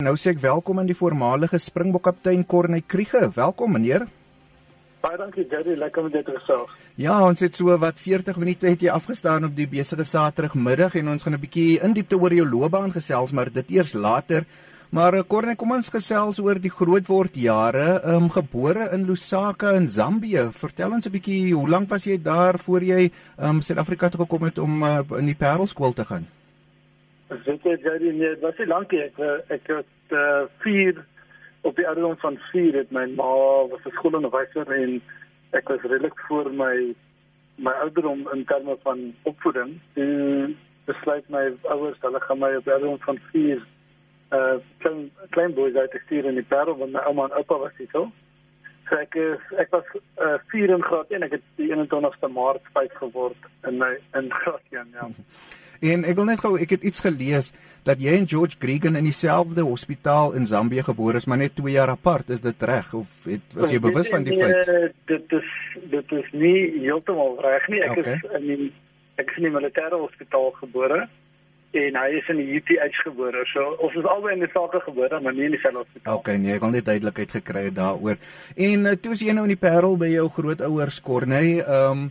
Nou sê ek welkom aan die voormalige Springbok kaptein Corne Kriege. Welkom meneer. Baie dankie Jerry, lekker om dit te gesels. Ja, ons het so wat 40 minute het jy afgestaan op die besige Saterdagmiddag en ons gaan 'n bietjie in diepte oor jou loopbaan gesels, maar dit eers later. Maar Corne, kom ons gesels oor die grootword jare. Ehm um, gebore in Lusaka in Zambië. Vertel ons 'n bietjie, hoe lank was jy daar voor jy ehm um, Suid-Afrika toe gekom het om uh, in die Parelskool te gaan? Weet jy Jerry, nee, dit was nie lank nie. Ek ek het uh, vier op die ouderdom van 4 het my ma was 'n skoolonderwyser en ek was redelik voor my my ouderdom in terme van opvoeding. En besluit my ouers hulle gaan my op die ouderdom van 4 uh klein klein boys uit te stuur in die Parel want my ouma en oupa was hier so. So ek is, ek was uh, 4 in graad 1 ek het die 21ste Maart 5 geword in my in graad 1 ja. En ek wil net gou ek het iets gelees dat jy en George Gregan in dieselfde hospitaal in Zambië gebore is, maar net 2 jaar apart. Is dit reg of het, was jy bewus van die feit? Nee, dit is dit is nie heeltemal reg nie. Ek okay. is in die ek is in die militêre hospitaal gebore en hy is in die UTH gebore. So ons is albei in dieselfde gebore, maar nie in dieselfde hospitaal. Okay, nee, ek wil net duidelikheid gekry het daaroor. En uh, toe as jy nou in die Parel by jou grootouers Corneille, ehm um,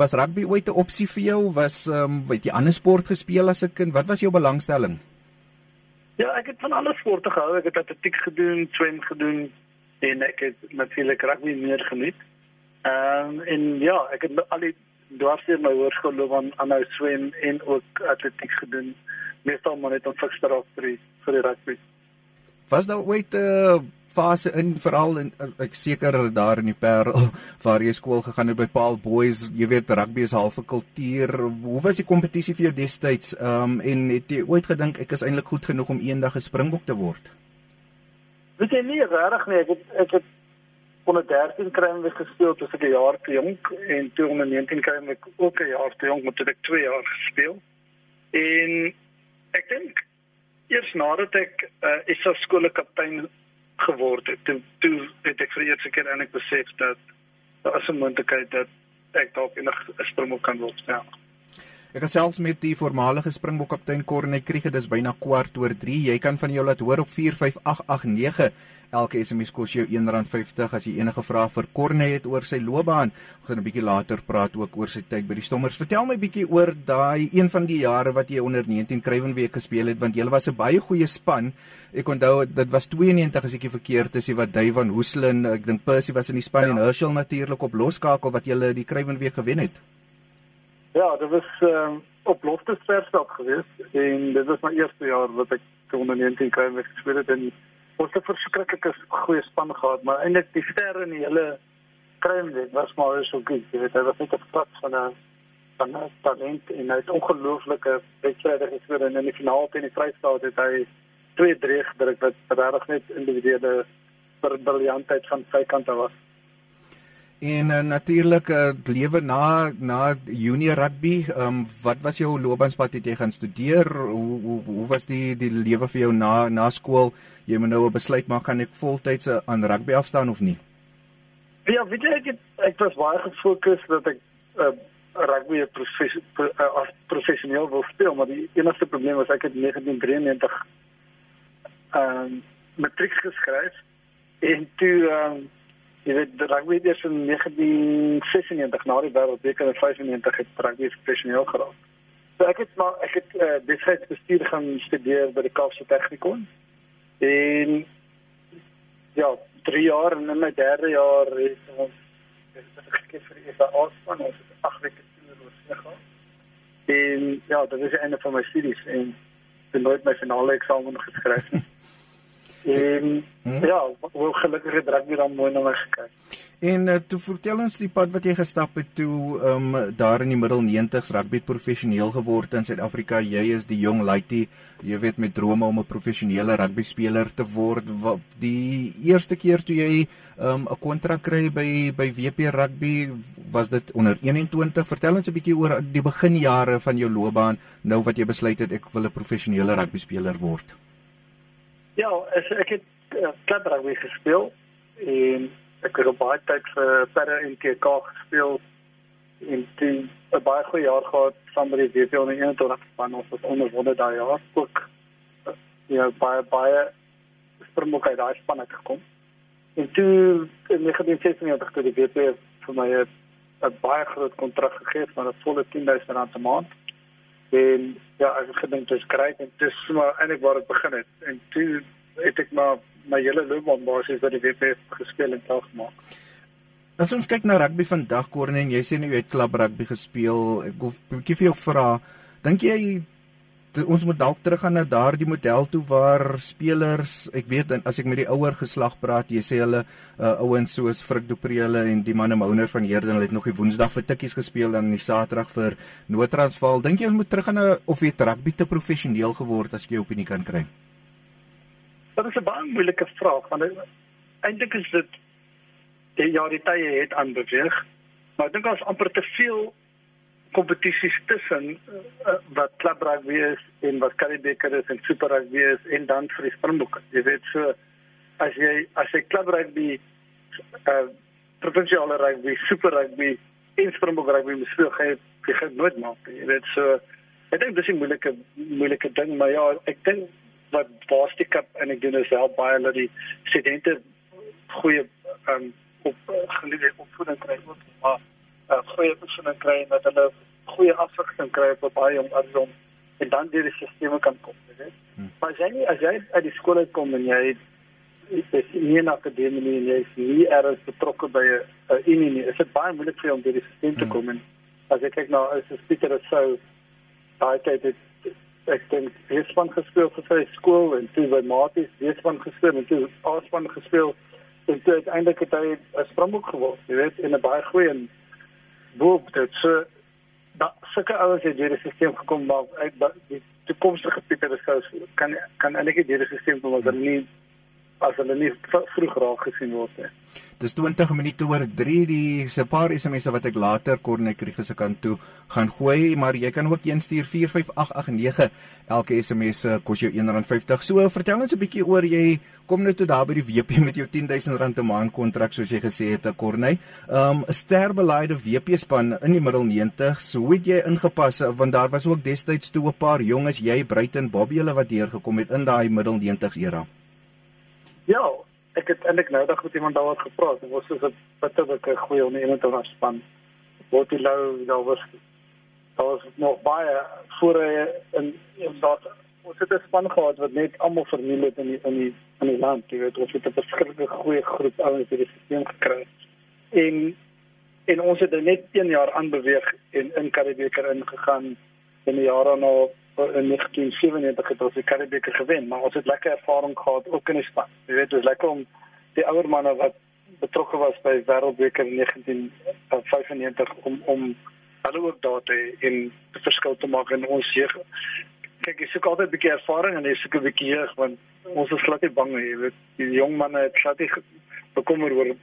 Was rugby ooit 'n opsie vir jou? Was ehm um, weet jy ander sport gespeel as 'n kind? Wat was jou belangstelling? Ja, ek het van alle sporte gehou. Ek het atletiek gedoen, swem gedoen en ek het natuurlik rugby meer geniet. Ehm um, en ja, ek het al die dwarsteer my hoërskool loop aan aanhou swem en ook atletiek gedoen. Meestal maar net om fikster af vir die, vir die rugby. Was daar ooit 'n uh, fase in veral in ek seker daar in die Parel waar jy skool gegaan het by Paul Boys, jy weet rugby is half 'n kultuur. Hoe was die kompetisie vir jou destyds? Ehm um, en het jy ooit gedink ek is eintlik goed genoeg om eendag 'n springbok te word? Weet jy nie regtig nie, ek het ek het onder 13 kry ek gespeel toe ek 'n jaar te jonk en toe onder 19 kry ek ook 'n jaar te jonk, moet ek 2 jaar gespeel. En ek dink eers nadat ek uh, is as skoolkaptein geword het. Toe toe het ek vir die eerste keer eintlik besef dat daar is 'n moontlikheid dat ek dalk enig 'n springbok kan word. Ja. Ek gesels met die voormalige Springbok kaptein Corne Kriege, dis byna kwart oor 3. Jy kan van jou laat hoor op 45889 Elke SMS kos jou R1.50 as jy enige vrae vir Corne het oor sy loopbaan. Ons gaan 'n bietjie later praat ook oor sy tyd by die Stommers. Vertel my bietjie oor daai een van die jare wat jy onder 19 Kruiwenweek gespeel het want jy was 'n baie goeie span. Ek onthou dit was 92 as ek nie verkeerd is, wat Dave van Hoeslin, ek dink Percy was in die span ja. en Herschel natuurlik op loskakel wat jy die Kruiwenweek gewen het. Ja, dit was um, op Loftusversstad geweest en dit was my eerste jaar wat ek onder 19 Kruiwenweek gespeel het en ons het 'n verskriklike goeie span gehad, maar eintlik die sterre in die hele kruimwet was maar so goed. Jy weet, hy was net 'n plat van 'n van 'n talent en hy het ongelooflike wedstryde gespeel en in die finaal teen die Vrystaat het hy twee drie gedruk wat regtig net individuele briljantheid van sy kant af was. En uh, natuurlik uh, lewe na na junior rugby. Um, wat was jou loopbaanpad het jy gaan studeer? Hoe hoe hoe was die die lewe vir jou na na skool? Jy moet nou 'n besluit maak gaan ek voltyds aan rugby afstaan of nie? Ja, weet jy ek het, ek was baie gefokus dat ek uh, rugby profes, uh, professioneel wil speel, maar die enigste probleem was ek het 1993 ehm um, matriek geskryf en toe ehm um, Jy weet, die rugby het eers in 1996 na die wêreldbeker in 95 het rugby professioneel geraak. So ek het maar ek het uh, besigheidsbestuur gaan studeer by die Kaapse Technikon. En ja, 3 jaar en in my derde jaar het ons gekies vir die afspan ons het 8 weke toer oor see gegaan. En ja, dit is een van my studies en ek het nooit my finale eksamen geskryf nie. En hmm? ja, hoe gelukkig het rugby dan mooi na my gekyk. En uh, toe vertel ons die pad wat jy gestap het toe um daar in die middel 90s rugby professioneel geword in Suid-Afrika. Jy is die jong laity, jy weet met drome om 'n professionele rugby speler te word. Wat die eerste keer toe jy um 'n kontrak kry by by WP Rugby, was dit onder 21. Vertel ons 'n bietjie oor die beginjare van jou loopbaan nou wat jy besluit het ek wil 'n professionele rugby speler word. Ja, ek het club rugby gespeel en ek het baie tyd vir Perre en KK gespeel en toe 'n baie goeie jaar gehad saam met die WP onder 21 span ons was onderwonde daai jaar ook uh, ja baie baie Springbok uit daai span het gekom. En toe in 1996 toe die WP vir my 'n baie groot kontrak gegee van 'n volle 10000 rand 'n maand. En ja, ek het gedink dit is grait en dis maar eintlik waar dit begin het. En toe het ek maar my hele loopbaan basies by die WP gespeel en taak gemaak. As ons kyk na rugby vandag Corne en jy sê nou jy het klub rugby gespeel, ek wil 'n bietjie vir jou vra, dink jy ons moet dalk teruggaan na daardie model toe waar spelers, ek weet as ek met die ouer geslag praat, jy sê hulle uh, ouens soos Frik Dupreele en die manne Mouner van Heerden, hulle het nog die Woensdag vir tikkies gespeel en die Saterdag vir Noord-Transvaal. Dink jy ons moet teruggaan na of weet rugby te professioneel geword as jy op nie kan kry? Dit is 'n baie moeilike vraag want eintlik is dit die ja die tye het aanbeweeg, maar ek dink ons amper te veel kompetisies tussen uh, wat klub rugby is en wat Karibeker is en super rugby is en dan vir die Springbokke. Jy weet so as jy as jy klub rugby uh provinsiale rugby, super rugby en Springbok rugby speel gaan jy gaan nooit maak. Jy weet so ek dink dis 'n moeilike moeilike ding, maar ja, ek dink wat Varsity Cup en ek doen is help baie dat die studente goeie um op uh, geleerde opvoeding kry ook maar uh, goeie oefening kry en dat hulle goeie afsigting kry op baie om andersom en dan deur die stelsel kan kom, weet. Hmm. Maar as jy nie, as jy uit die skool uitkom en jy is nie in akademie nie en jy is nie ergens betrokke by 'n unie nie, is dit baie moeilik vir jou om deur die stelsel te hmm. kom en as ek kyk na as 'n speaker of so daai tyd het ek dink van gespeel vir sy skool en toe by Maties, van gespeel en toe Aaspan gespeel en toe uiteindelik het hy 'n Springbok geword, jy weet, in 'n baie goeie en boop dit so dat sulke ouens het deur die stelsel gekom maar uit die toekomstige Pieter Sous kan kan eintlik deur die stelsel kom as hulle nie as hulle nie vroeg raak gesien word nie. Dis 20 minute oor 3 die se paar SMS'e wat ek later Kornekriege se kant toe gaan gooi, maar jy kan ook een stuur 45889. Elke SMS kos jou R1.50. So vertel ons 'n bietjie oor jy kom nou toe daar by die WP met jou R10000 'n maand kontrak soos jy gesê het, Korney. Um 'n sterbeleide WP span in die middel 90s. Hoe het jy ingepas want daar was ook destyds toe 'n paar jonges, jy Bruiten Bobby hulle wat deurgekom het in daai middel 90s era. Ja, ek het eintlik nou dag met iemand daaroor gepraat. Was so 'n bitterlike goeie iemand te span. Wat die lou daar was. Daar was nog baie voor in in dat ons het 'n span gehad wat net almal verniel het in die, in die in die land. Jy weet, ons het 'n verskriklike goeie groep ouens in die stelsel gekry. En en ons het net 1 jaar aanbeweeg en in Karibeker ingegaan in die jare na in 1997 het ons die Karibeker gewen, maar ons het lekker ervaring gehad ook in die span. Jy weet, dit is lekker om die ouer manne wat betrokke was by Wêreldbeker in 1995 om om hulle ook daar te in te verskil te maak in ons jeug. Kyk, ek soek altyd 'n bietjie ervaring en ek soek 'n bietjie jeug want ons is glad nie bang nie, jy weet. Die jong manne het glad nie bekommer oor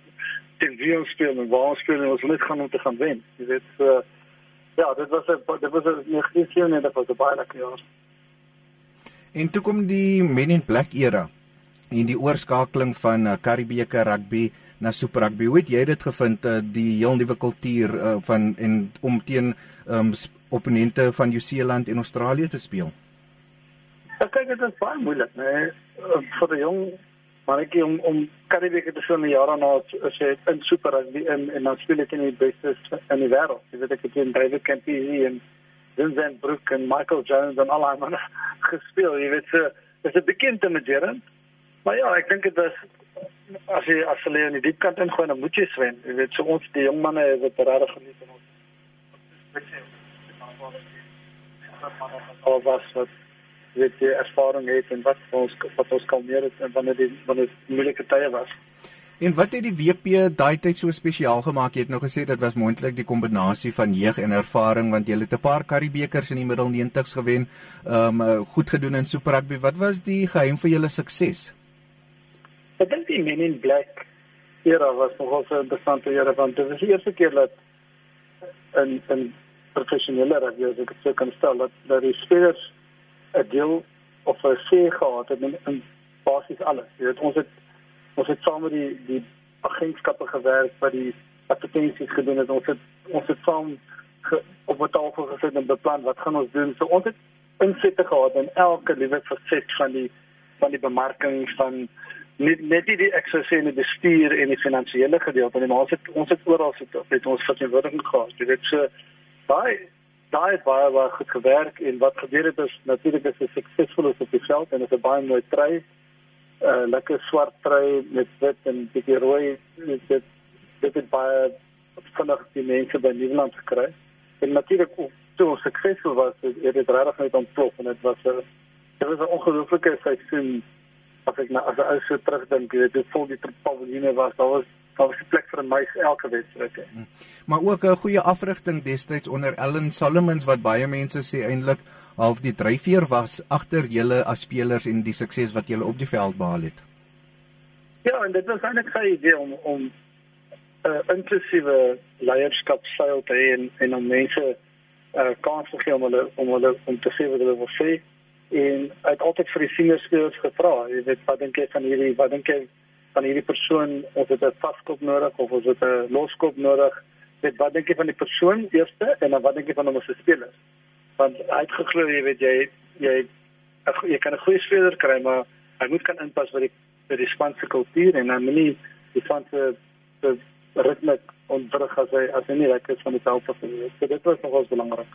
teen wie ons speel en waar ons speel en ons net gaan om te gaan wen. Jy weet, so uh, ja, dit was 'n dit was 'n 1997 was 'n baie lekker jaar. En toe kom die Men in Black era en die oorskakeling van uh, Karibeker rugby na Super Rugby. Hoe het jy dit gevind uh, die heel nuwe kultuur uh, van en om teen um, opponente van Nieu-Seeland en Australië te speel? Ek kyk dit is baie moeilik? Nee. vir die jong maar ek om om Karibeker te sien jare na as jy in super rugby in en dan speel ek in die beste in die wêreld. Jy weet ek het in David Campbell en Vincent Brook en Michael Jones en al daai manne gespeel. Jy weet so is 'n bekende medierin. Maar ja, ek dink dit was as jy as jy in die diep kant ingaan, dan moet jy swem. Jy weet so ons die jong manne het dit regtig geniet en ons. Ek sê, maar was wat weet jy ervaring het en wat ons wat ons kalmeer het en wanneer die wanneer dit moeilike tye was. En wat het die WP daai tyd so spesiaal gemaak? Jy het nou gesê dit was moontlik die kombinasie van jeug en ervaring want jy het 'n paar Karibekers in die middel 90's gewen. Ehm um, goed gedoen in Super Rugby. Wat was die geheim vir julle sukses? Ek dink die Men in Black era was nogal 'n interessante era want dit was die eerste keer dat in in professionele rugby as ek dit sou kan stel dat dat die spelers 'n deel of 'n sê gehad het in, in basies alles. Jy weet ons het ons het saam met die die agentskappe gewerk wat die advertensies gedoen het. Ons het ons het saam ge, op 'n tafel gesit en beplan wat gaan ons doen. So ons het insette gehad in elke liewe faset van die van die bemarking van net net die ek sou sê in die bestuur en die finansiële gedeelte en ons het ons het oral sit met ons verteenwoordiging gehad. Jy weet so baie daai het baie baie goed gewerk en wat gebeur het is natuurlik is dit suksesvol op die veld en dit is 'n baie mooi trui. 'n uh, Lekker swart trui met wit en bietjie rooi. Dit dit het baie vinnig die mense by Nieuweland gekry. En natuurlik toe suksesvol was, het dit regtig net ontplof en dit was 'n dit was 'n ongelooflike seisoen as ek nou as ek so terugdink, jy weet, dit vol die paviljoene was, daar was daar was 'n plek vir 'n meisie elke wedstryd. Hmm. Maar ook 'n goeie afrigting destyds onder Ellen Solomons wat baie mense sê eintlik half die dryfveer was agter julle as spelers en die sukses wat julle op die veld behaal het. Ja, en dit was eintlik sy idee om om 'n uh, inklusiewe leierskapstyl te hê en en om mense uh, kans te gee om hulle om hulle om te sê wat hulle wil sê en uit altyd vir die senior spelers gevra, jy weet wat dink jy van hierdie wat dink jy van hierdie persoon of dit 'n vaskop nodig of of dit 'n loskop nodig? Weet wat dink jy van die persoon eerste en dan wat dink jy van hom as 'n speler? Want uitgeglo jy weet jy jy jy kan 'n goeie speler kry maar hy moet kan inpas by die by die span se kultuur en dan nie die span se ritme ontwrig as hy as hy nie lekker is van die veld af nie. So dit was nogals belangrik.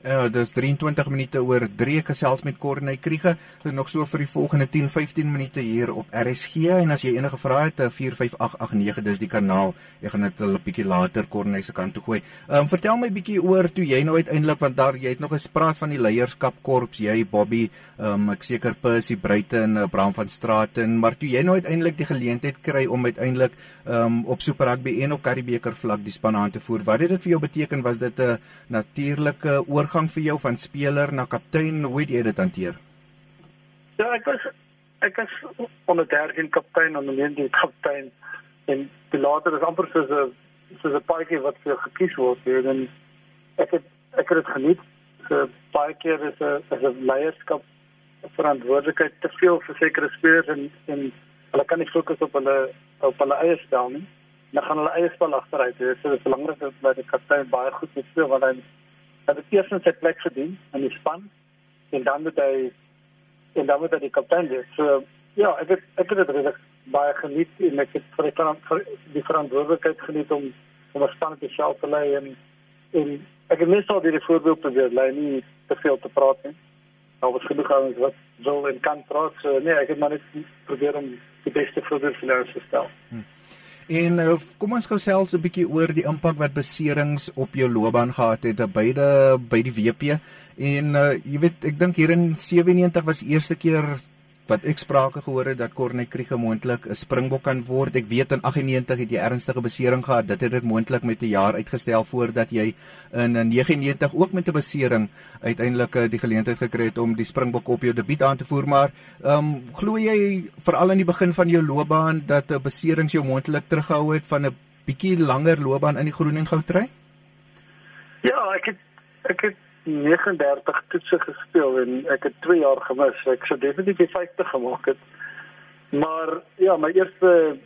Ja, dis 23 minute oor 3 gesels met Corney Kriege. Dit nog so vir die volgende 10-15 minute hier op RSG en as jy enige vrae het, 45889 dis die kanaal. Ek gaan dit 'n bietjie later Corney se kant toe gooi. Ehm um, vertel my bietjie oor toe jy nou uiteindelik want daar jy het nog 'n spraak van die leierskap korps, jy Bobby, ehm um, ek seker Percy Bruiten, uh, Bram van Straaten, maar toe jy nou uiteindelik die geleentheid kry om uiteindelik ehm um, op Super Rugby en op Karibeker vlak die span aan te voer. Wat het dit vir jou beteken? Was dit 'n natuurlike oor oorgang vir jou van speler na kaptein? Hoe het jy dit hanteer? Ja, ek was ek was onder 13 kaptein en onder 19 kaptein en die later is amper soos 'n soos 'n paadjie wat vir gekies word en ek het ek het dit geniet. So baie keer is 'n is 'n leierskap verantwoordelikheid te veel vir sekere spelers en en hulle kan nie fokus op hulle op hulle eie spel nie. Dan gaan hulle eie spel agteruit. Dit is belangrik dat die kaptein baie goed speel want hy dat het eerst in sy plek gedien in die span en dan moet hy en dan moet hy die kaptein wees. So ja, ek het ek het dit regtig baie geniet en ek het vir die, vir die verantwoordelikheid geniet om om 'n span te self te lei en en ek het net al die voorbeeld probeer lei nie te veel te praat nie. Nou was genoeg ouens wat wil en kan praat. So nee, ek het maar net probeer om die beste voorbeeld vir hulle te stel. Hmm. En uh, kom ons gesels 'n bietjie oor die impak wat beserings op jou loopbaan gehad het by die by die WP. En uh, jy weet, ek dink hier in 97 was eerste keer wat ek sprake gehoor het dat Corne Kriege moontlik 'n springbok kan word. Ek weet in 98 het jy ernstige besering gehad. Dit het dit moontlik met 'n jaar uitgestel voordat jy in 99 ook met 'n besering uiteindelik eh, die geleentheid gekry het om die springbok op jou debuut aan te voer. Maar ehm um, glo jy veral aan die begin van jou loopbaan dat 'n besering jou moontlik teruggehou het van 'n bietjie langer loopbaan in die groen en goud trei? Ja, ek het ek het 39 toetse gespeel en ek het 2 jaar gemis. Ek sou definitief die 50 gemaak het. Maar ja, my eerste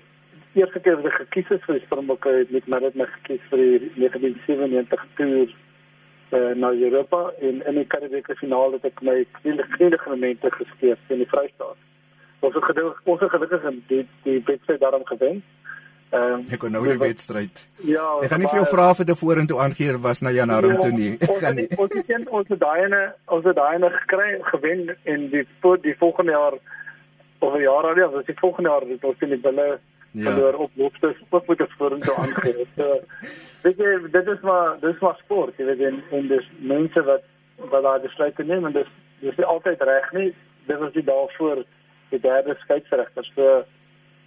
eerste keer wat ek gekies is vir Springbokke het met my net my gekies vir die 1997 toer uh, na Europa en in die Karibiese finale het ek my knielige momente gesteek in die Vrystaat. Ons het gelukkig ons het gelukkig die die wedstryd daarom gewen. Ehm um, ek kon nou die wedstryd. Ja. Ek gaan nie vir jou vra vir te vorentoe aangee was na Jan Aron toe nie. Ek gaan nie. Ons het ons, ons het daai ene ons het daai ene gekry gewen en die die volgende jaar of 'n jaar al ja, was die volgende jaar het ons in die bulle ja. verloor op loopstes ook met 'n vorentoe aangee. so weet jy dit is maar dis maar sport, jy weet en, en dis mense wat wat daai besluit neem en dis dis nie altyd reg nie. Dit was die dae voor die derde skeieregter. So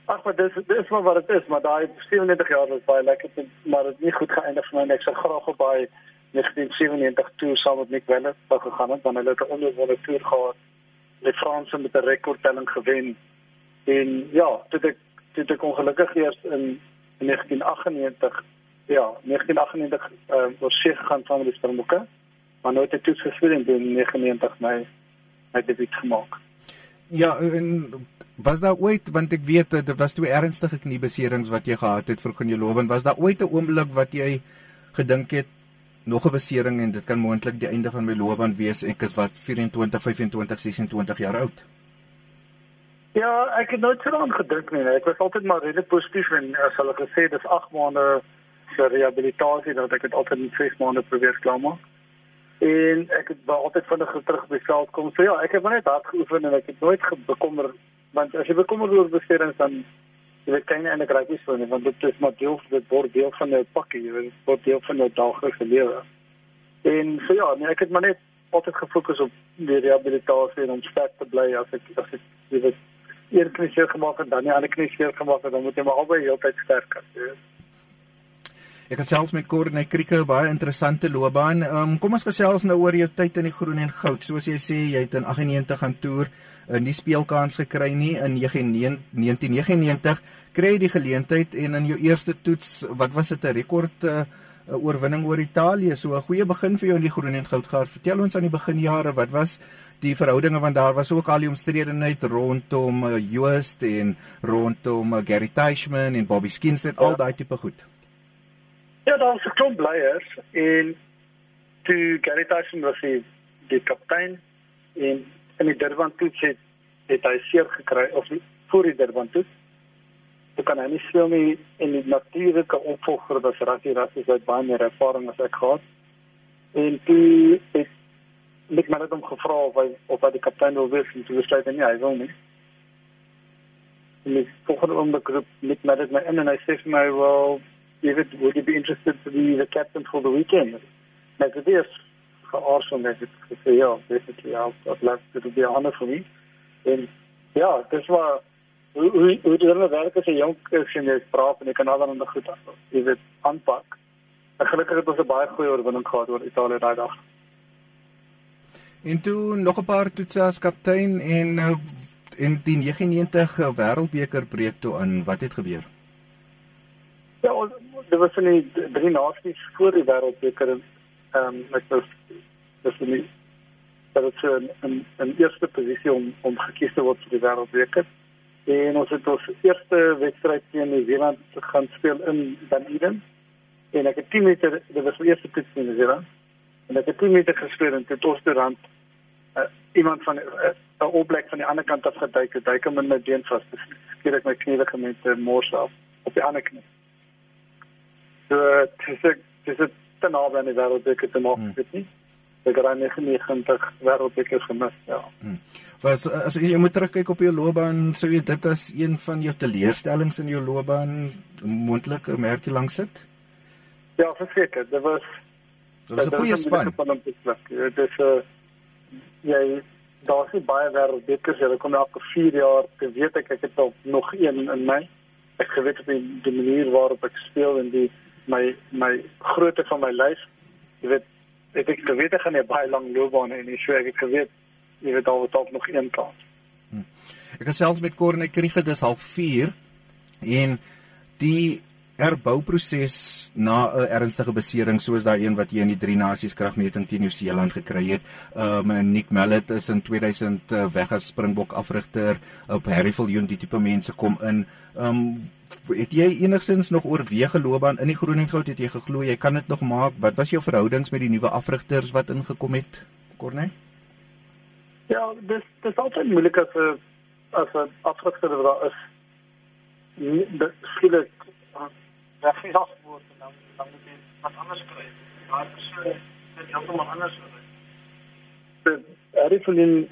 Ag maar dis dis maar wat dit is, maar daai 97 jaar was baie lekker, maar dit nie goed geëindig vir my net. Ek graag op baie 1997 toe saam met Nick Wellet wou gegaan het, want hulle het 'n onderwonde toer gehad. Die Franse met 'n rekordtelling gewen. En ja, dit ek dit ek ongelukkig eers in, in 1998 ja, 1998 uh, was sy gegaan saam met die Springbokke. Maar nooit het dit gespeel in 1999 my my debuut gemaak. Ja, en was daar ooit want ek weet dit was twee ernstige kniebeserings wat jy gehad het vir gaan jou loop en was daar ooit 'n oomblik wat jy gedink het nog 'n besering en dit kan moontlik die einde van my loopbaan wees ek is wat 24 25 26 jaar oud Ja, ek het nooit so aan gedink nie. Ek was altyd maar redelik positief en as hulle gesê dis 8 maande se rehabilitasie dat ek dit altyd in 6 maande probeer klaarmaak. En ek het baie altyd vinnig terug by veld kom. So ja, ek het net hard geoefen en ek het nooit bekommer want as jy bekommer oor beserings dan jy weet kan jy eintlik reg is vir nie want dit is maar deel dit word deel van jou pakkie, jy weet word deel van jou daaglikse lewe. En so ja, nee, ek het maar net altyd gefokus op die rehabilitasie en om sterk te bly as ek as ek jy weet een knie seer gemaak en dan die ander knie seer gemaak en dan moet jy maar albei heeltyd sterk wees. Ek het selfs met Corne Krieke baie interessante loopbaan. Ehm um, kom ons gesels nou oor jou tyd in die groen en goud. Soos jy sê, jy het in 98 gaan toer, in die speelkans gekry nie in 1999 kry jy die geleentheid en in jou eerste toets, wat was dit 'n rekord uh, oorwinning oor Italië. So 'n goeie begin vir jou in die groen en goud gehad. Vertel ons aan die beginjare, wat was die verhoudinge want daar was ook al die omstredenheid rondom uh, Joost en rondom uh, Gary Teichman en Bobby Skinstead, ja. al daai tipe goed. Ja, daar was 'n klomp blyers en toe Gary Tyson was die, die kaptein en in die Durban toets het, het hy seer gekry of voor die Durban toets. Toe kan hy nie speel nie en die natuurlike opvolger was Rassie Rassie wat baie meer ervaring as ek gehad. En toe het Nick Mallet hom gevra of hy of hy die kaptein wil wees en toe besluit hy nie hy wil nie. En die volgende oomblik roep Nick Mallet my in en hy sê vir my wel David, would you be interested to be the captain for the weekend? Like it is awesome that it's to say, yeah, basically, I'll, I'd love to, to be an honor for me. And yeah, dis waar hoe hoe hoe dit hulle werk as 'n jong kind jy praat en jy kan allerhande goed af. Jy weet aanpak. En gelukkig het ons 'n baie goeie oorwinning gehad oor Italië daai dag. En toe nog 'n paar toetse as kaptein en en die 99 wêreldbeker breek toe aan. Wat het gebeur? Ja, dit was in die drie nasies voor die wêreldbeker en ehm um, ek was dis nie dat dit so 'n 'n eerste posisie om om gekies te word vir die wêreldbeker. En ons het ons eerste wedstryd teen New Zealand gaan speel in Dunedin. En ek het 10 meter, dit was my eerste toets in New Zealand. En ek het 10 meter gespeel en dit was rand uh, iemand van 'n uh, opblik van die ander kant af geduik, duik hom in my been vas. Skielik ek my knie gemeente mors af op die ander knie. So dis ek dis dit te naby aan die wêreldbeker te maak, hmm. weet nie. Ek het aan 99 wêreldbeker gemis, ja. Hmm. Was as jy moet terugkyk op jou loopbaan, sou jy dit as een van jou teleurstellings in jou loopbaan moontlik 'n merkie langs sit? Ja, verseker, dit was Dit was 'n goeie span. Dit is 'n jy daar is baie wêreldbekers, hulle kom elke 4 jaar, ek weet ek ek het nog een in my. Ek geweet op die, die manier waarop ek speel en die my my grootte van my lyf. Jy weet, ek het geweet ek gaan 'n baie lang loopbaan en so ek het geweet jy weet al wat dalk nog een kans. Hm. Ek het selfs met Corne Kriege dis half 4 en die herbouproses na 'n ernstige besering soos daai een wat jy in die drie nasies kragmeting teen Nieu-Seeland gekry het. Um Nick Mallet is in 2000 uh, weg as Springbok afrigter op Harry Viljoen die tipe mense kom in. Um het jy enigsins nog oorweeg geloopbaan in die Groeninghout? Het jy geglo jy kan dit nog maak? Wat was jou verhoudings met die nuwe afrigters wat ingekom het Corne? Ja dis dis altyd moeilik as 'n as 'n afrigter wat daar is dit skielik ja vir ons word dan dan moet jy wat anders kry. Daai persoon het heeltemal anders dit Harry Flynn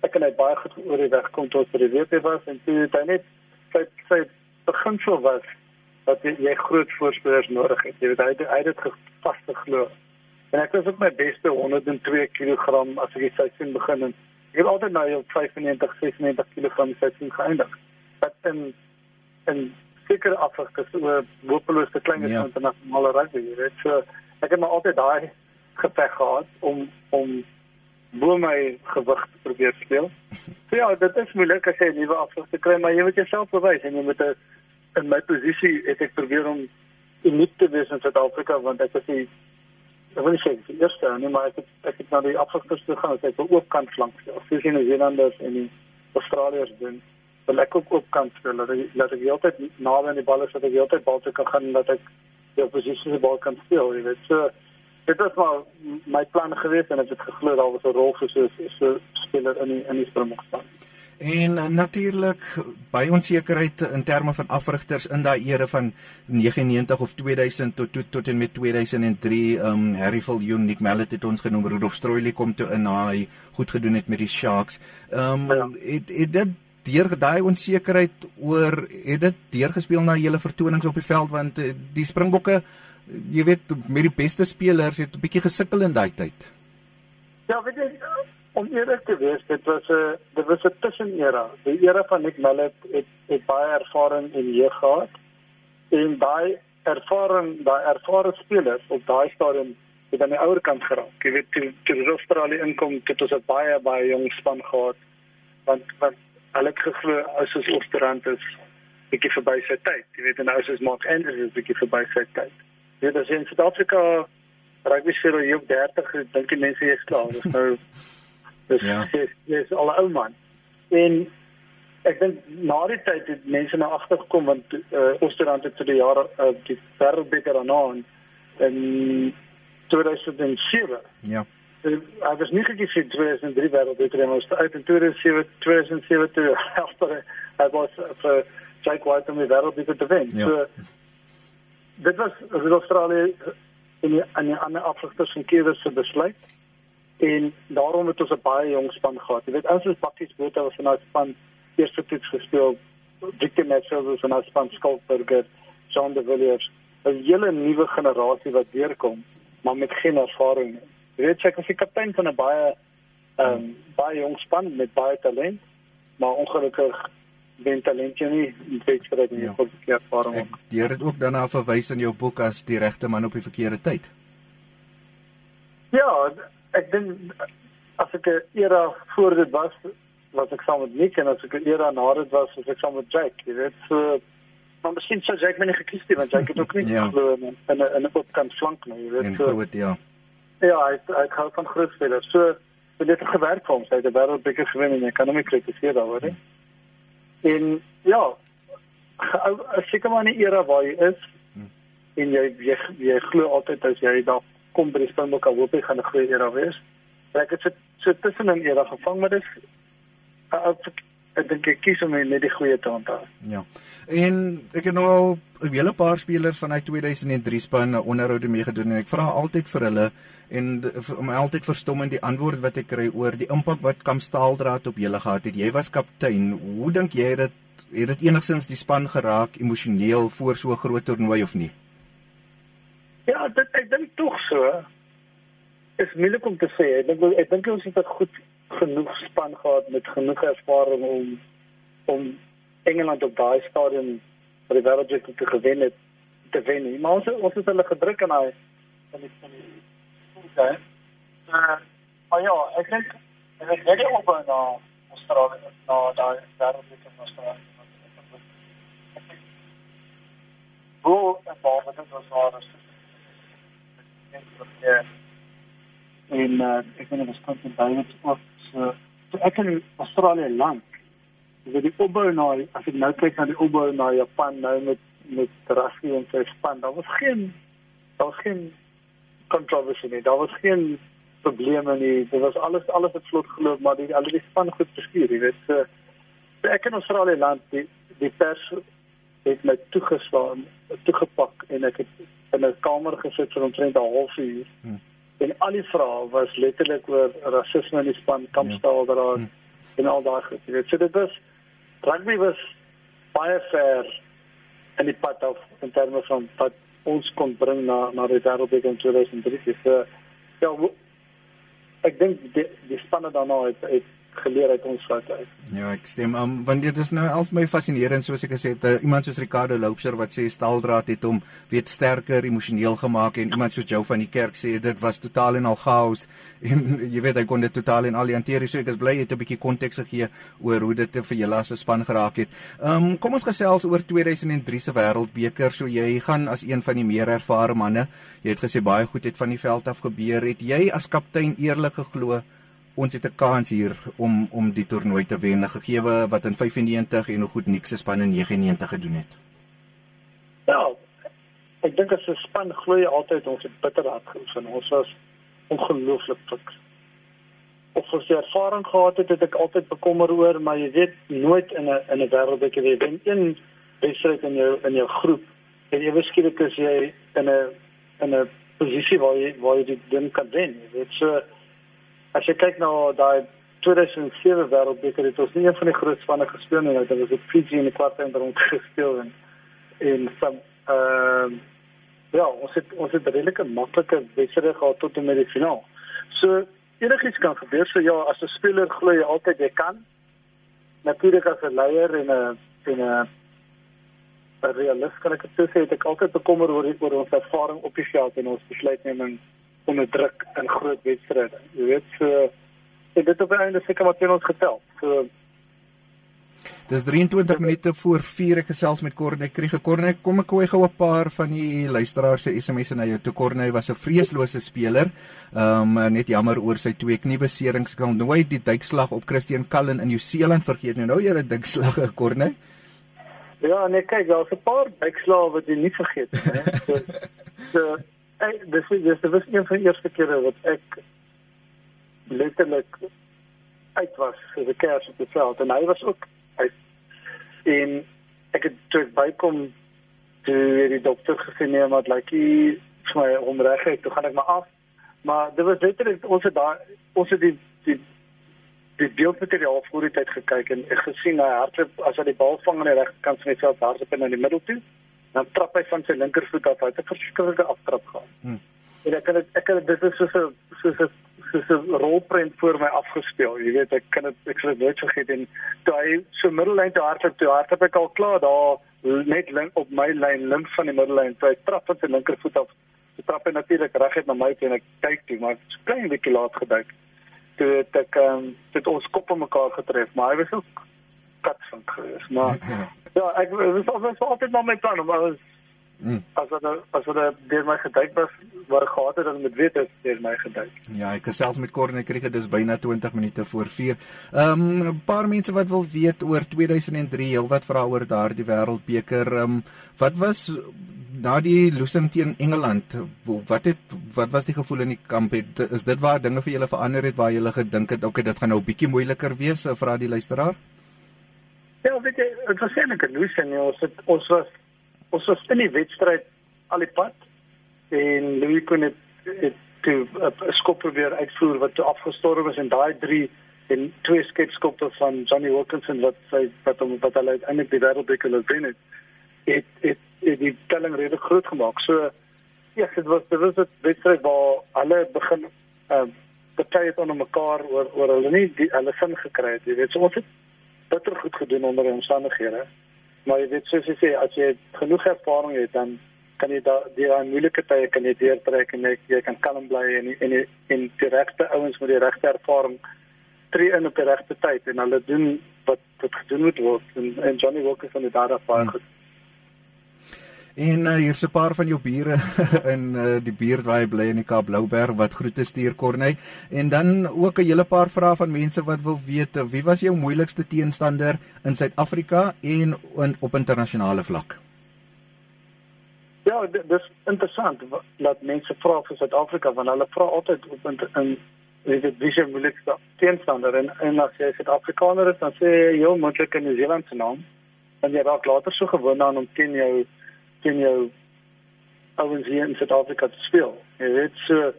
ek kan net baie goed oor die weg kom tot by die WP was en toe hy net sy sy beginsel was dat jy groot voorspelers nodig het. Jy weet hy hy het dit vaste glo. En ek was op my beste 102 kg as ek die seisoen begin en ek het altyd nou op 95 96 kg seisoen geëindig. Wat in in seker afgekes oor hopeloos te klein is ja. internasionale rugby. Jy weet so ek het maar altyd daai geveg gehad om om bo my gewig te probeer speel. So ja, dit is moeilik as jy 'n nuwe afslag te kry, maar jy moet jouself bewys en jy moet 'n in my posisie het ek probeer om uniek te wees in Suid-Afrika want ek was die ek wil nie sê die eerste nie maar ek het, ek het na die afgekurs gegaan as ek wil ook kant speel soos in Nieu-Seelanders en die Australiërs doen wil ek ook op kant speel dat ek dat ek altyd naby aan die bal is dat ek altyd bal te kan gaan dat ek die oppositie se bal kan speel jy weet. So dit was maar my plan geweest en ek het geglo daar was 'n rol vir so so speler in die in die Springboks. span En uh, natuurlik baie onsekerheid in terme van afrigters in daai era van 99 of 2000 tot tot, tot en met 2003 um Harry Viljoen, Nick Mallet het ons genoem, Rudolf Stroili kom toe in hy goed gedoen het met die Sharks. Um ja. het, het dit deur daai onsekerheid oor het dit deurgespeel na julle vertonings op die veld want uh, die Springbokke jy weet met die beste spelers het 'n bietjie gesukkel in daai tyd. Ja, weet jy om eerlik te wees, dit was 'n dit was 'n tussenera. Die era van Nick Mallet het het baie ervaring in jeug gehad en daai ervaring, daai ervare spelers op daai stadium het aan die ouer kant geraak. Jy weet toe toe die Australië inkom, het ons 'n baie baie jong span gehad. Want want hulle het geglo as ons Oosterrand is bietjie verby sy tyd. Jy weet en nou is Mark Anders is bietjie verby sy tyd. Jy weet as in Suid-Afrika rugby speel jy op 30, dink die mense jy's klaar. Dis nou Dis ja. dis, dis al 'n ou man. En ek dink na die tyd het mense na agter gekom want uh, Oosterrand het vir die jare uh, die wêreldbeker aan in 2007. Ja. Uh, hy was nie gekies vir 2003 wêreldbeker maar uit in 2007 2007 toe after hy was vir Jake White om die wêreldbeker te wen. Ja. So dit was Australië in 'n ander afrigters van Kiewers se besluit en daarom het ons 'n baie jong span gehad. Jy weet, ons is bakkies Botha was in ons span eerste toets gespeel. Victor Matthews was in ons span Skalkberger, John de Villiers, 'n hele nuwe generasie wat deurkom, maar met geen ervaring nie. Jy weet, ek is die kaptein van 'n baie ehm um, baie jong span met baie talent, maar ongelukkig ben talent jy nie weet vir dit nie, ja. verkeerde ervaring. Jy het ook daarna verwys in jou boek as die regte man op die verkeerde tyd. Ja, ek dink as ek 'n era voor dit was was ek saam met Nick en as ek 'n era na dit was was ek saam met Jack jy weet so maar miskien sou Jack my nie gekies het want Jack het ook nie ja. glo in 'n in 'n opkant flank nie jy weet en so groot, ja ja ek ek hou van groot spelers so dit het gewerk vir hom sy het die wêreldbeker gewen en ek kan hom nie kritiseer daaroor nie en ja as ek maar 'n era waar jy is hm. en jy jy, jy glo altyd as jy daar kom by die Springbok al hoop ek gaan 'n goeie era wees. Ek het so, so tussenin era gevang, maar dis ek, ek dink ek kies om net die goeie hanteer. Ja. En ek het nou al 'n hele paar spelers van hy 2003 span onderhoude mee gedoen en ek vra altyd vir hulle en om altyd verstom in die antwoord wat ek kry oor die impak wat Kam Staaldraad op julle gehad het. Jy was kaptein. Hoe dink jy dit het dit enigstens die span geraak emosioneel voor so 'n groot toernooi of nie? Ja, dit ek dink tog so. Is moeilik om te sê. Ek dink ek dink ons het 'n goed genoeg span gehad met genoeg ervaring om om Engeland op daai stadium vir die wêreldbeker te gewen het te wen. Maar ons ons het hulle gedruk en hy van die van die okay. Uh, maar ja, ek dink ek het baie op na Australië na daai wêreldbeker in Australië. Hoe en wat dit was waar en uh, ek weet dit is konstant baie ook so so ek in Australië land dis die opbou na as ek nou kyk na die opbou na Japan nou met met Rassie en sy span daar was geen daar was geen kontroversie nie. Daar was geen probleme nie. Dit was alles alles het vlot geloop maar die al die span goed bestuur jy weet so, so ek in Australië land die die pers het my toegeslaan toegepak en ek het in 'n kamer gesit vir omtrent 'n halfuur. Hmm. En al die vrae was letterlik oor rasisme in die span, kampstaal daar hmm. en al daai goed. Jy weet, so dit was rugby was baie ver in die pad af in terme van wat ons kon bring na na die wêreldbeker in 2003. So ja, ek dink die die spanne daarna het, het geleer uit ons foute uit. Ja, ek stem. Um, want dit is nou al my fascinerend soos ek gesê het, uh, iemand soos Ricardo Loubser wat sê Staaldraad het hom weet sterker emosioneel gemaak en iemand soos Jou van die Kerk sê dit was totaal en al chaos en jy weet hy kon dit totaal en al hanteer. So ek is bly jy het 'n bietjie konteks gegee oor hoe dit vir julle as 'n span geraak het. Um kom ons gesels oor 2003 se Wêreldbeker. So jy gaan as een van die meer ervare manne. Jy het gesê baie goed het van die veld af gebeur. Het jy as kaptein eerlik geglo ons het 'n kans hier om om die toernooi te wen gegee wat in 95 en hoe goed Nick se span in 99 gedoen het. Ja. Ek dink as 'n span glo jy altyd ons het bitter hard geoefen. Ons was ongelooflik fiks. of as jy ervaring gehad het, het ek altyd bekommer oor, maar jy weet nooit in 'n in 'n wêreldbeker jy wen een wedstryd in jou in jou groep en ewe skielik is jy in 'n in 'n posisie waar jy waar jy dit ding kan wen. Jy weet so as jy kyk na daai 2007 wêreldbeker het ons nie een van die groot spanne gespeel nie, dit was op Fiji in die kwartfinale gespeel en en van ehm uh, ja, ons het ons het 'n redelike maklike wedstryd gehad tot en met die finaal. So enigiets kan gebeur. So ja, as 'n speler glo jy altyd jy kan. Natuurlik as 'n leier en 'n en 'n 'n realist kan ek dit sê ek altyd bekommer oor oor ons ervaring op die veld en ons besluitneming onder druk in groot wedstryde. Jy weet so ek dit op 'n einde seker wat teen ons getel. So Dis 23 minute voor 4 ek gesels met Corne Kriege. Corne, kom ek gooi gou 'n paar van die luisteraars se SMS'e na jou. Toe Corne was 'n vreeslose speler. Ehm um, net jammer oor sy twee kniebeserings. Kan nooit die duikslag op Christian Cullen in Nieu-Seeland vergeet nie. Nou jy het 'n duikslag, Corne. Ja, nee, kyk, daar's 'n paar duikslae wat jy nie vergeet nie. So, so ek dis dis dis een van die eerste kere wat ek letterlik uit was vir die kers op die veld. En hy was ook uit. En ek het toe bykom toe die dokter gesê nee maar like hy vir my omreg het toe gaan ek maar af. Maar dit was letterlik ons het daar ons het die die die beeldmateriaal voor die tyd gekyk en ek gesien hy hardloop as hy die bal vang aan die regterkant van die veld hardloop in die middel toe dan trap hy van sy linkervoet af uit 'n verskriklike aftrap gehad. Hmm. En ek kan dit ek kan dit is soos 'n soos 'n soos 'n rolprent voor my afgespeel. Jy weet, ek kan dit ek sal dit nooit vergeet en toe hy so middellyn toe hardloop, toe hardloop ek al klaar daar net link op my lyn links van die middellyn. Toe hy trap met sy linkervoet af. Hy trap hy natuurlik reguit na my toe en ek kyk toe, maar dit's klein bietjie laat geduik. Toe het ek ehm um, dit ons koppe mekaar getref, maar hy was ook katsvink geweest. Maar ja, ek was altyd maar my plan, maar was Mm. As dit as dit deur my geduik was, waar gehad het dat met weet is deur my geduik. Ja, ek gesels met Corne Kriege dis byna 20 minute voor 4. Ehm um, 'n paar mense wat wil weet oor 2003, heelwat vra oor daardie wêreldbeker. Ehm um, wat was na die losing teen Engeland? Wat het wat was die gevoel in die kamp? Het, is dit waar dinge vir julle verander het waar julle gedink het okay, dit gaan nou 'n bietjie moeiliker wees vir die luisteraar? Ja, weet jy, dit was eintlik 'n losing. Ons het ons was ons was in die wedstryd al die pad en Louis kon dit toe 'n skop probeer uitvoer wat toe afgestorwe is en daai drie en twee skepskoppe van Johnny Wilkinson wat sy wat hom wat hulle uiteindelik die wêreldbeker gewen het het het, het die telling redelik groot gemaak. So ja, dit was dit was 'n wedstryd waar alle begin ehm uh, party het onder mekaar oor oor hulle nie die hulle sin gekry het. Jy weet, so ons het bitter goed gedoen onder die omstandighede. Maar jy weet soos jy sê as jy genoeg ervaring het dan kan jy daai die moeilike tye kan jy deurtrek en jy, jy kan kalm bly en en en die regte ouens met die regte ervaring tree in op die regte tyd en hulle doen wat wat gedoen moet word en, en Johnny Walker van die daar baie hmm. goed. En uh, hier's 'n paar van jou bure in uh, die buurt waar jy bly in die Kaap Blouberg wat groete stuur Corneil. En dan ook 'n hele paar vrae van mense wat wil weet uh, wie was jou moeilikste teenstander in Suid-Afrika en in, op internasionale vlak? Ja, dit is interessant dat mense vra vir Suid-Afrika want hulle vra altyd op in, in weet dit wie se moeilikste teenstander en en as jy Suid-Afrikaner is dan sê jy jou moontlike New Zealand se naam. En jy raak later so gewoond aan om teen jou teen jou ouens hier in Suid-Afrika te speel. Jy weet so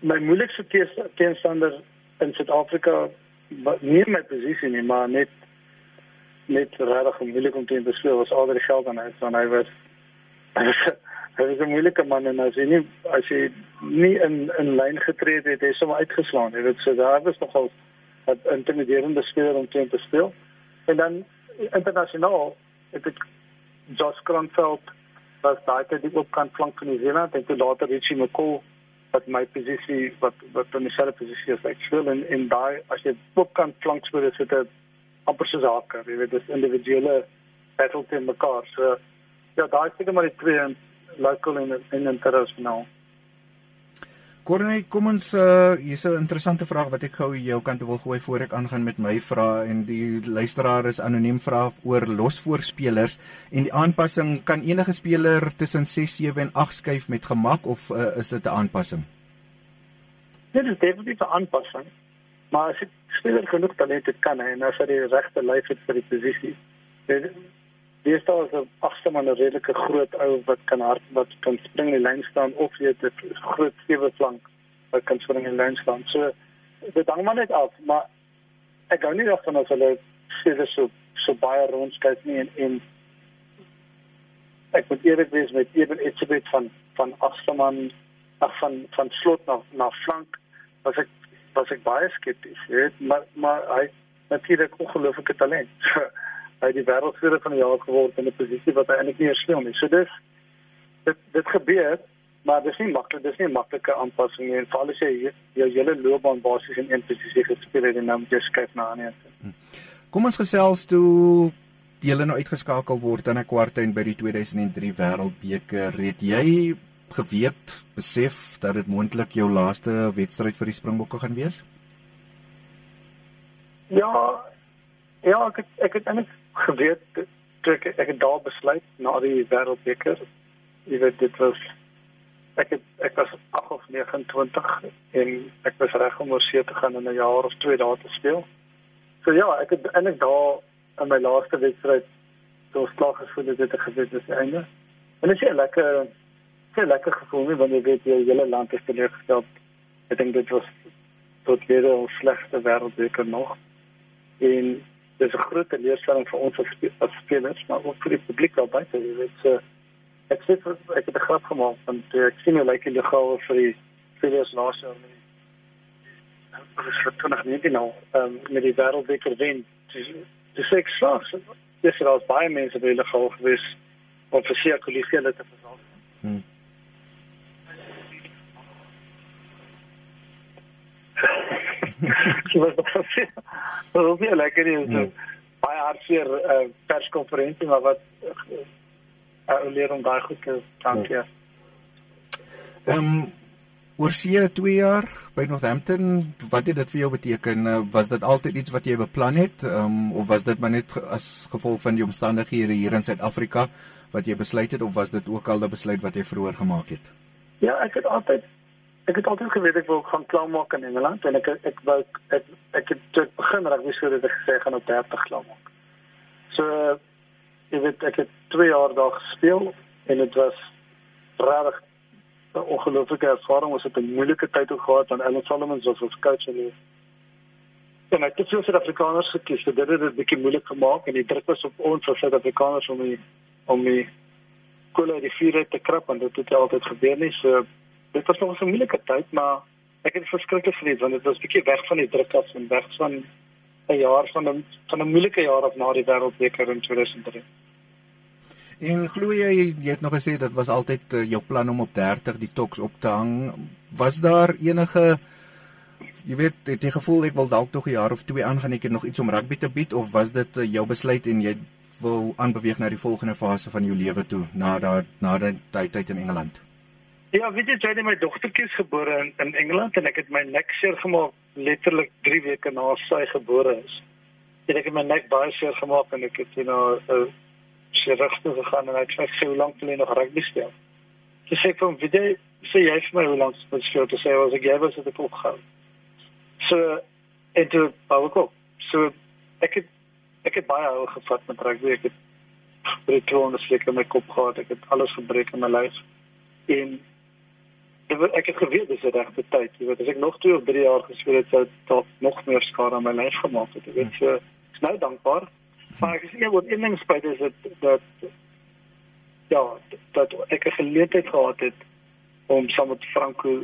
my moeilikste teenstander in Suid-Afrika nie my posisie nie, maar net net regtig moeilik om teen te speel was al die geld aan hy van hy was hy was 'n moeilike man en as hy nie as hy nie in in lyn getree het, het hy sommer uitgeslaan. Jy weet so daar was nogal 'n intimiderende speler om teen te speel. En dan internasionaal het ek Josh Kronfeld was daai tyd die oopkant flank van New Zealand. En toe later Richie McCall wat my posisie wat wat in dieselfde posisie as ek speel en en daai as jy oopkant flank speel is dit 'n amper soos haker jy weet dis individuele battle teen mekaar. So ja daai seker maar die twee local en en internasionaal Corneille, kom ons uh hier's 'n interessante vraag wat ek gou jou kant wil gooi voor ek aangaan met my vrae en die luisteraar is anoniem vra oor losvoorspelers en die aanpassing kan enige speler tussen 6, 7 en 8 skuif met gemak of uh, is dit 'n aanpassing? Dit is definitief 'n aanpassing. Maar as jy speler genoeg talent het kan hy en as hy die regte lyf het vir die posisie. Daar is 'n agste man 'n redelike groot ou wat kan hard wat kan spring in die lyn staan of jy het 'n groot sewe flank wat kan spring in die lyn staan. So dit hang maar net af, maar ek gou nie daarvan as hulle dis so so baie rondskyk nie en en ek moet eerlik wees met ewen Etzebeth van van Agsterman af van van slot na na flank was ek was ek baie skepties weet maar maar hy natuurlik ongelooflike talent hy die wêreldvleuer van die jaar geword in 'n posisie wat hy eintlik nie speel nie so dis dit dit gebeur maar dis nie maklik dis nie 'n maklike aanpassing nie en veral as jy jou hele loopbaan basies in een posisie gespeel het en nou moet jy skuif na 'n ander hm. Kom ons gesels toe hulle nou uitgeskakel word in 'n kwartfinale by die 2003 Wêreldbeker. Het jy geweet, besef dat dit moontlik jou laaste wedstryd vir die Springbokke gaan wees? Ja, ja, ek het, ek het eintlik geweet toe ek ek het daar besluit na die Wêreldbeker. Jy weet dit was ek het ek was 8 of 29 en ek was reg om oor see te gaan in 'n jaar of twee daar te speel. So ja, ek het eintlik daar in my laaste wedstryd so slag gevoel het dit geweet is einde. En dit is 'n lekker so lekker gevoel nie wanneer jy weet jy hele land is teleurgestel. Ek dink dit was tot weer die slegste wêreldbeker nog. En dis 'n groot teleurstelling vir ons as spelers, maar ook vir die publiek daar buite. Jy weet so ek sê ek het 'n grap gemaak van ek sien hoe lyk die gawe vir die spelers laas jaar. Dit is vir 2019 nou, um, met die wêreldbeker wen dis ek slaag. Dis er was baie mense by hulle gehou gewees om vir seker kollegiale te versorg. Hmm. Sy was baie seer. Wat ook nie lekker is. Hmm. Baie hartseer uh, perskonferensie maar wat uh, leer om daai goed te dankie. Ehm um, oor see 2 jaar by Northampton, wat het dit vir jou beteken? Was dit altyd iets wat jy beplan het, um, of was dit maar net as gevolg van die omstandighede hier in Suid-Afrika wat jy besluit het of was dit ook al 'n besluit wat jy vroeër gemaak het? Ja, ek het altyd ek het altyd geweet ek wil gaan klaarmaak in Engeland en ek ek wou ek ek het tot begin rugby so dit gesê gaan op 30 klaarmaak. So ek weet ek het 2 jaar daar gespeel en dit was regtig 'n ongelooflike ervaring. Ons het 'n moeilike tyd gehad aan Ellen Solomons as ons coach en hy en hy het veel Suid-Afrikaners gekies. So dit het dit bietjie moeilik gemaak en die druk was op ons as Suid-Afrikaners om die om die kolle die vuur te krap en dit het altyd gebeur nie. So dit was nog 'n moeilike tyd, maar ek het verskriklik geniet want dit was bietjie weg van die druk af en weg van 'n jaar van 'n van 'n moeilike jaar af na die wêreldbeker in 2003. En glo jy jy het nog gesê dit was altyd uh, jou plan om op 30 die toks op te hang. Was daar enige jy weet het jy gevoel ek wil dalk tog 'n jaar of twee aangaan ek het nog iets om rugby te bied of was dit uh, jou besluit en jy wil aanbeweeg na die volgende fase van jou lewe toe na daai na daai tyd in Engeland? Ja, weet jy, het my dogtertjie is gebore in, in Engeland en ek het my nek seer gemaak letterlik 3 weke na sy gebore is. En ek het my nek baie seer gemaak en ek het jy nou uh, sy rigting gegaan en hy het gesê hoe lank wil jy nog rugby speel? Sy sê kom, "Wie jy sê jy vir my hoe lank wil speel?" Toe sê "Was ek jy was dit ek opgehou." So en toe wou ek ook. So ek het ek het baie hou gevat met rugby. Ek het baie krones lekker my kop gehad. Ek het alles gebreek in my lyf. En ek het geweet dis regte tyd. Jy weet, as ek nog 2 of 3 jaar gespeel het, sou dit nog meer skade aan my lyf gemaak het. Ek weet so, ek is nou dankbaar Maar ek sê wat een ding spyt is dit dat ja, dat ek 'n geleentheid gehad het om saam met Franco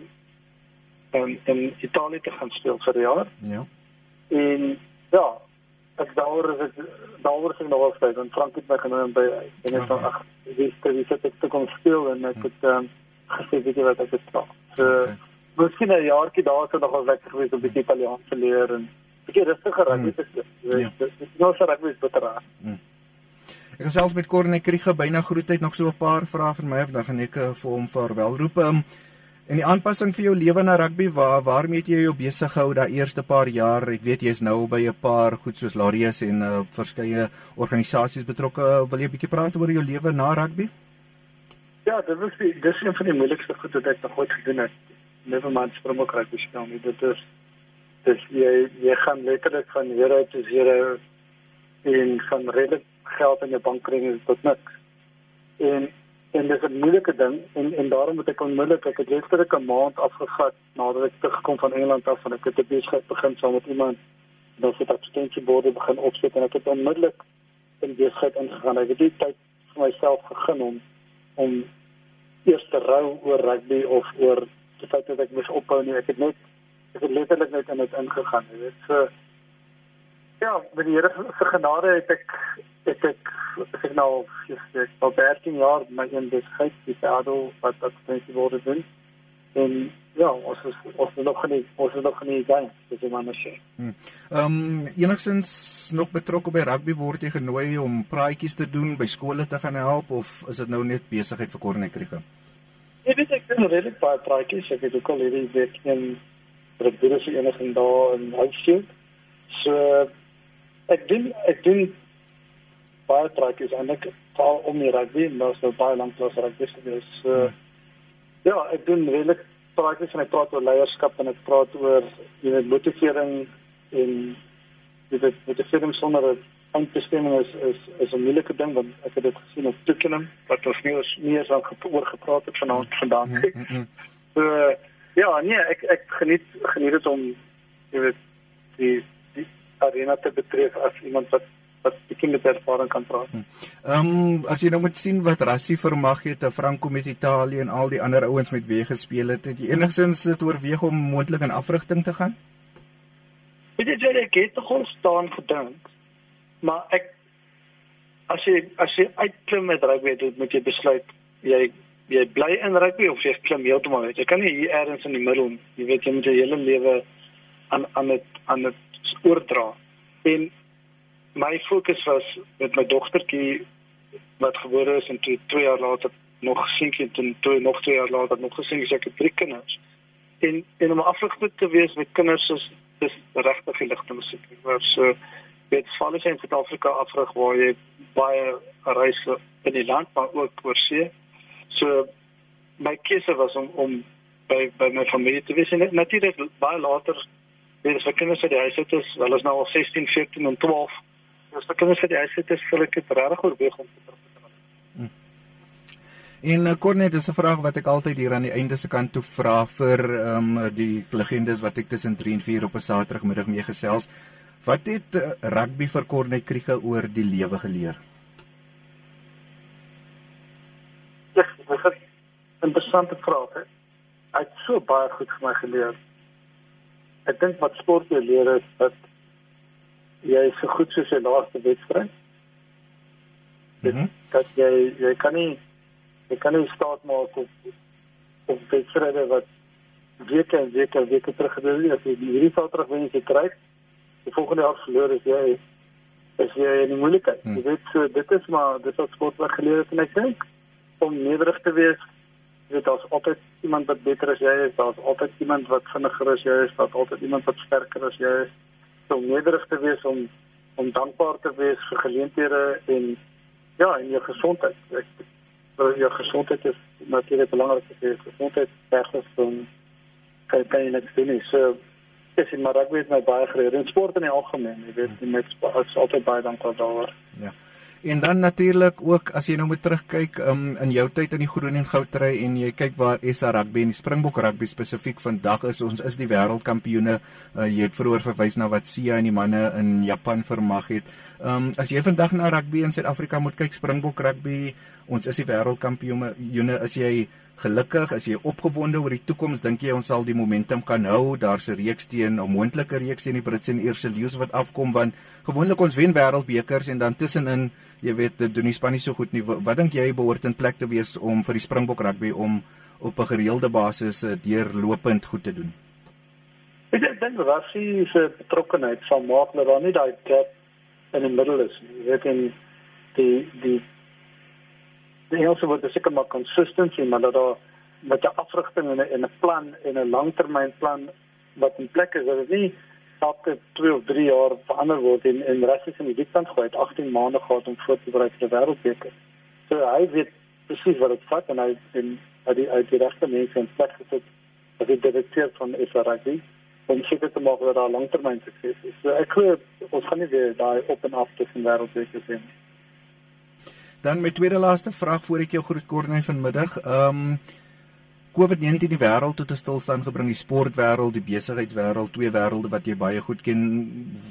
in in Italië te gaan speel vir 'n jaar. Ja. En ja, ek daaroor is ek daaroor is ek nog wel spyt want Franco het my genooi by en ek sê ag, dis dis te te kom speel en ek het ehm um, gesê weet jy wat ek het vra. So okay. Miskien 'n jaartjie daar sou nog wel lekker gewees om 'n bietjie Italiaans te leer en bietjie rustiger rugby te speel. Ja. Dis nou so rugby is beter. Hmm. Ek gesels met Corne Kriege byna groetheid nog so 'n paar vrae vir my of dan gaan ek eh, vir hom vaarwel roep. Um, en die aanpassing vir jou lewe na rugby, waar waarmee het jy jou besig gehou daai eerste paar jaar? Ek weet jy is nou by 'n paar goed soos Larius en uh, verskeie organisasies betrokke. Wil jy 'n bietjie praat oor jou lewe na rugby? Ja, dit was die dis een van die moeilikste goed wat ek nog ooit gedoen het. never mind Springbok rugby speel nie. Dit is dis jy jy gaan letterlik van hierre tot hierre en van redelik geld in jou bankrekening tot niks. En en dis 'n moeilike ding en en daarom moet ek onmiddellik ek het letterlik 'n maand afgevat nadat ek teruggekom van Engeland af en ek het 'n besigheid begin saam met iemand dan het ek advertensieborde begin opset en ek het onmiddellik in besigheid ingegaan. Ek het die tyd vir myself gegee om om eers te rou oor rugby of oor die feit dat ek moes ophou nie. Ek het net ek het letterlik net in dit ingegaan. Dit is so ja, met die Here se genade het ek het ek ek nou ek al 13 jaar my in besigheid die adel wat dat mense word doen. En ja, ons is ons is nog nie ons is nog nie gaan, dis maar net sê. Ehm um, enigstens nog betrokke by rugby word jy genooi om praatjies te doen by skole te gaan help of is dit nou net besigheid vir Kornekrige? Ja, dit is ek redelijk baie praatjies. Ek het ook al hierdie week in Brazilië se eniging daar in Highfield. So ek doen ek doen baie praatjies eintlik val om die rugby en daar's nou baie lank klas rugby gewees. So hmm. Ja, ek doen redelik praatjies en ek praat oor leierskap en ek praat oor jy weet motivering en jy weet motivering sonder 'n eindbestemming is is is 'n moeilike ding want ek het dit gesien op Twickenham wat ons nie eens nie eens al oor gepraat het vanaand vandaan. Hmm, hmm, so ja, nee, ek ek geniet geniet dit om jy weet die die arena te betref as iemand wat wat bietjie met ervaring kan praat. Hm. Ehm um, as jy nou moet sien wat Rassie vermag het te Franco met Italië en al die ander ouens met wie gespeel het, het jy enigsins dit oorweeg om moontlik in afrigting te gaan? Weet jy jy het tog al staan gedink. Maar ek as jy as jy uitklim met rugby dit moet jy besluit jy jy bly in rugby of jy klim heeltemal uit. Jy kan nie hier ergens in die middel, jy weet jy moet jou hele lewe aan aan dit aan dit oordra. En my fokus was met my dogtertjie wat gebore is en toe 2 jaar later nog seentjie en toe nog 2 jaar later nog gesien ek het drie kinders. En en om afgerig te wees met kinders is dis regtig ligte musiek. Maar so dit val is in Suid-Afrika afgerig waar jy baie reis in die land maar ook oor see. So my keuse was om om by by my familie te wees en natuurlik baie later Dit is vir kinders wat die huis het is, wel is nou al 16, 14 en 12 as ek kinders vir die huis het, is vir ek dit regtig oorweeg om te terug te gaan. Hmm. En Cornet, uh, dis 'n vraag wat ek altyd hier aan die einde se kant toe vra vir ehm um, die legendes wat ek tussen 3 en 4 op 'n Saterdagmiddag mee gesels. Wat het uh, rugby vir Cornet Kriege oor die lewe geleer? Dis 'n interessante vraag. He. Hy het so baie goed vir my geleer. Ek dink wat sport leer is dat jy is so goed soos jy laaste wedstryd. Mm -hmm. Dat jy jy kan nie jy kan nie staat maak op op wedstryde wat weke en weke en weke terug gedoen het. As jy hierdie sal terug wen jy kry, die volgende jaar verloor is jy is jy in die moeilikheid. Mm. Jy weet so dit is maar dit wat sport wat geleer het en ek dink om nederig te wees dit is altyd iemand wat beter as jy is, daar's altyd iemand wat vinniger as jy is, daar's altyd iemand wat sterker as jy is om nederig te wees om om dankbaar te wees vir geleenthede en ja, en jou gesondheid. Ek vir jou gesondheid is natuurlik belangrik vir jou gesondheid regtig om kan jy net sien so dis in maar ek weet my baie geleer in sport in die algemeen, jy weet, sport is altyd baie dankbaar daaroor. Ja. En dan natuurlik ook as jy nou moet terugkyk um, in jou tyd in die groen en goudry en jy kyk waar SA rugby en die Springbok rugby spesifiek vandag is ons is die wêreldkampioene. Uh, jy het vroeër verwys na wat Sia en die manne in Japan vermag het. Ehm um, as jy vandag na rugby in Suid-Afrika moet kyk Springbok rugby, ons is die wêreldkampioene. As jy gelukkig, as jy opgewonde oor die toekoms, dink jy ons sal die momentum kan hou? Daar's 'n reeks teen 'n moontlike reeks teen die Britse en Ierse leeu's wat afkom want gewoonlik ons wen wêreldbekers en dan tussenin, jy weet, doen die span nie so goed nie. Wat dink jy behoort in plek te wees om vir die Springbok rugby om op 'n gereelde basis eh, deurlopend goed te doen? Ek dink Rassie se betrokkeheid sal maak dat daar nie daai gap in die middel is. Jy weet en die die die Engelse woord is seker maar consistency, maar dat daar met 'n afrigting en 'n 'n plan en 'n langtermynplan wat in plek is, dat dit nie elke 2 of 3 jaar verander word en en Russie in die diepkant gooi het 18 maande gehad om voor te berei vir die wêreldbeker. So hy weet presies wat dit vat en hy en hy die uit die regte mense in plek gesit as die direkteur van SRG om seker te maak dat daar langtermyn sukses is. So ek glo ons gaan nie weer daai op en af tussen wêreldbeker sien nie. Dan my tweede laaste vraag voor ek jou groet Corne vanmiddag. Ehm um, COVID-19 die wêreld tot 'n stilstand gebring, die sportwêreld, die besigheidswêreld, twee wêrelde wat jy baie goed ken.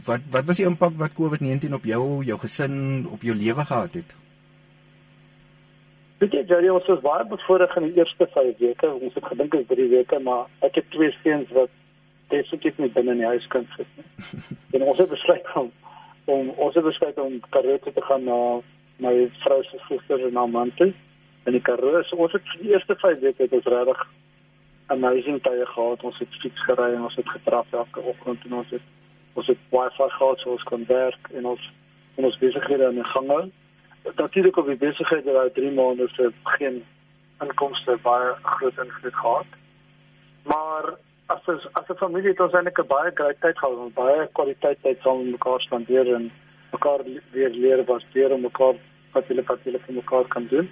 Wat wat was die impak wat COVID-19 op jou, jou gesin, op jou lewe gehad het? Weet jy, Jerry, ons was baie bevoorreg in die eerste 5 weke. Ons het gedink dit is 3 weke, maar ek het twee seuns wat definitief nie binne in die huis kan sit nie. en ons het besluit om om ons het besluit om Karoo te gaan na my vrou se suster en haar man toe in die Karoo. So ons het die eerste 5 weke het ons regtig amazing tye gehad. Ons het fiets gery en ons het getrap elke oggend en ons het ons het wifi gehad so ons kon werk en ons en ons besighede aan die gang hou. Natuurlik op die besighede daai 3 maande se geen inkomste baie groot invloed gehad. Maar as as 'n familie het ons eintlik 'n baie groot tyd gehad, baie kwaliteit tyd saam met mekaar spandeer en mekaar weer leer waardeer om mekaar wat hulle wat hulle vir mekaar kan doen.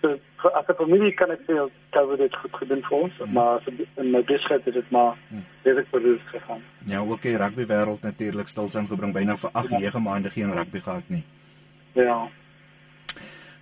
So as 'n familie kan ek sê dat dit goed gedoen vir ons, hmm. maar as in my besigheid is dit maar baie verloor gegaan. Ja, ook die rugby wêreld natuurlik stilstand gebring byna vir 8, 9 maande geen rugby gehad nie. Ja.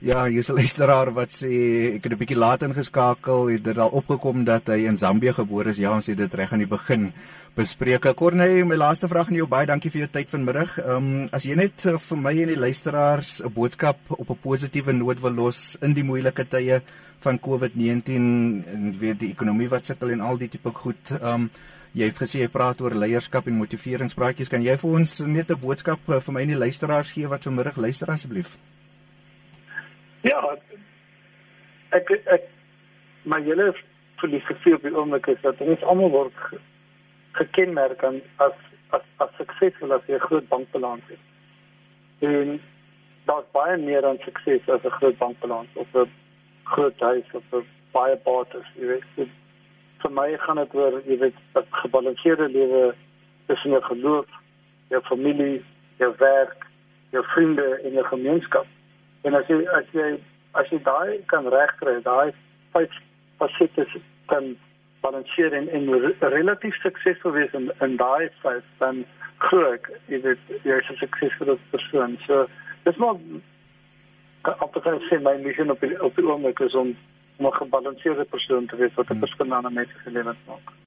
Ja, hier is 'n luisteraar wat sê ek het 'n bietjie laat ingeskakel, het dit al opgekom dat hy in Zambië gebore is. Ja, ons het dit reg aan die begin bespreek. Corney, my laaste vraag aan jou. Baie dankie vir jou tyd vanmiddag. Ehm um, as jy net uh, vir my en die luisteraars 'n boodskap op 'n positiewe noot wil los in die moeilike tye van COVID-19 en weer die ekonomie wat sukkel en al die tipe goed. Ehm um, jy het gesê jy praat oor leierskap en motiveringspraatjies. Kan jy vir ons net 'n boodskap uh, vir my en die luisteraars gee wat vanmiddag luister asseblief? Ja, ek ek my hele filosofie op die oomblik is dat ons almal word gekenmerk aan as as as suksesvol as 'n groot bankbalans het. En daar's baie meer aan sukses as 'n groot bankbalans of 'n groot huis of 'n baie bates, jy weet. So, vir my gaan dit oor jy weet 'n gebalanseerde lewe tussen jou geloof, jou familie, jou werk, jou vriende en jou gemeenskap. En as jy as jy as jy daai kan regkry, daai vyf fasette kan balanseer en en relatief suksesvol wees in in daai vyf dan glo ek jy weet jy is 'n suksesvolle persoon. So dis maar op die sê my missie op die, op die oomblik is om om 'n gebalanseerde persoon te wees wat 'n verskil aan mense se lewens maak.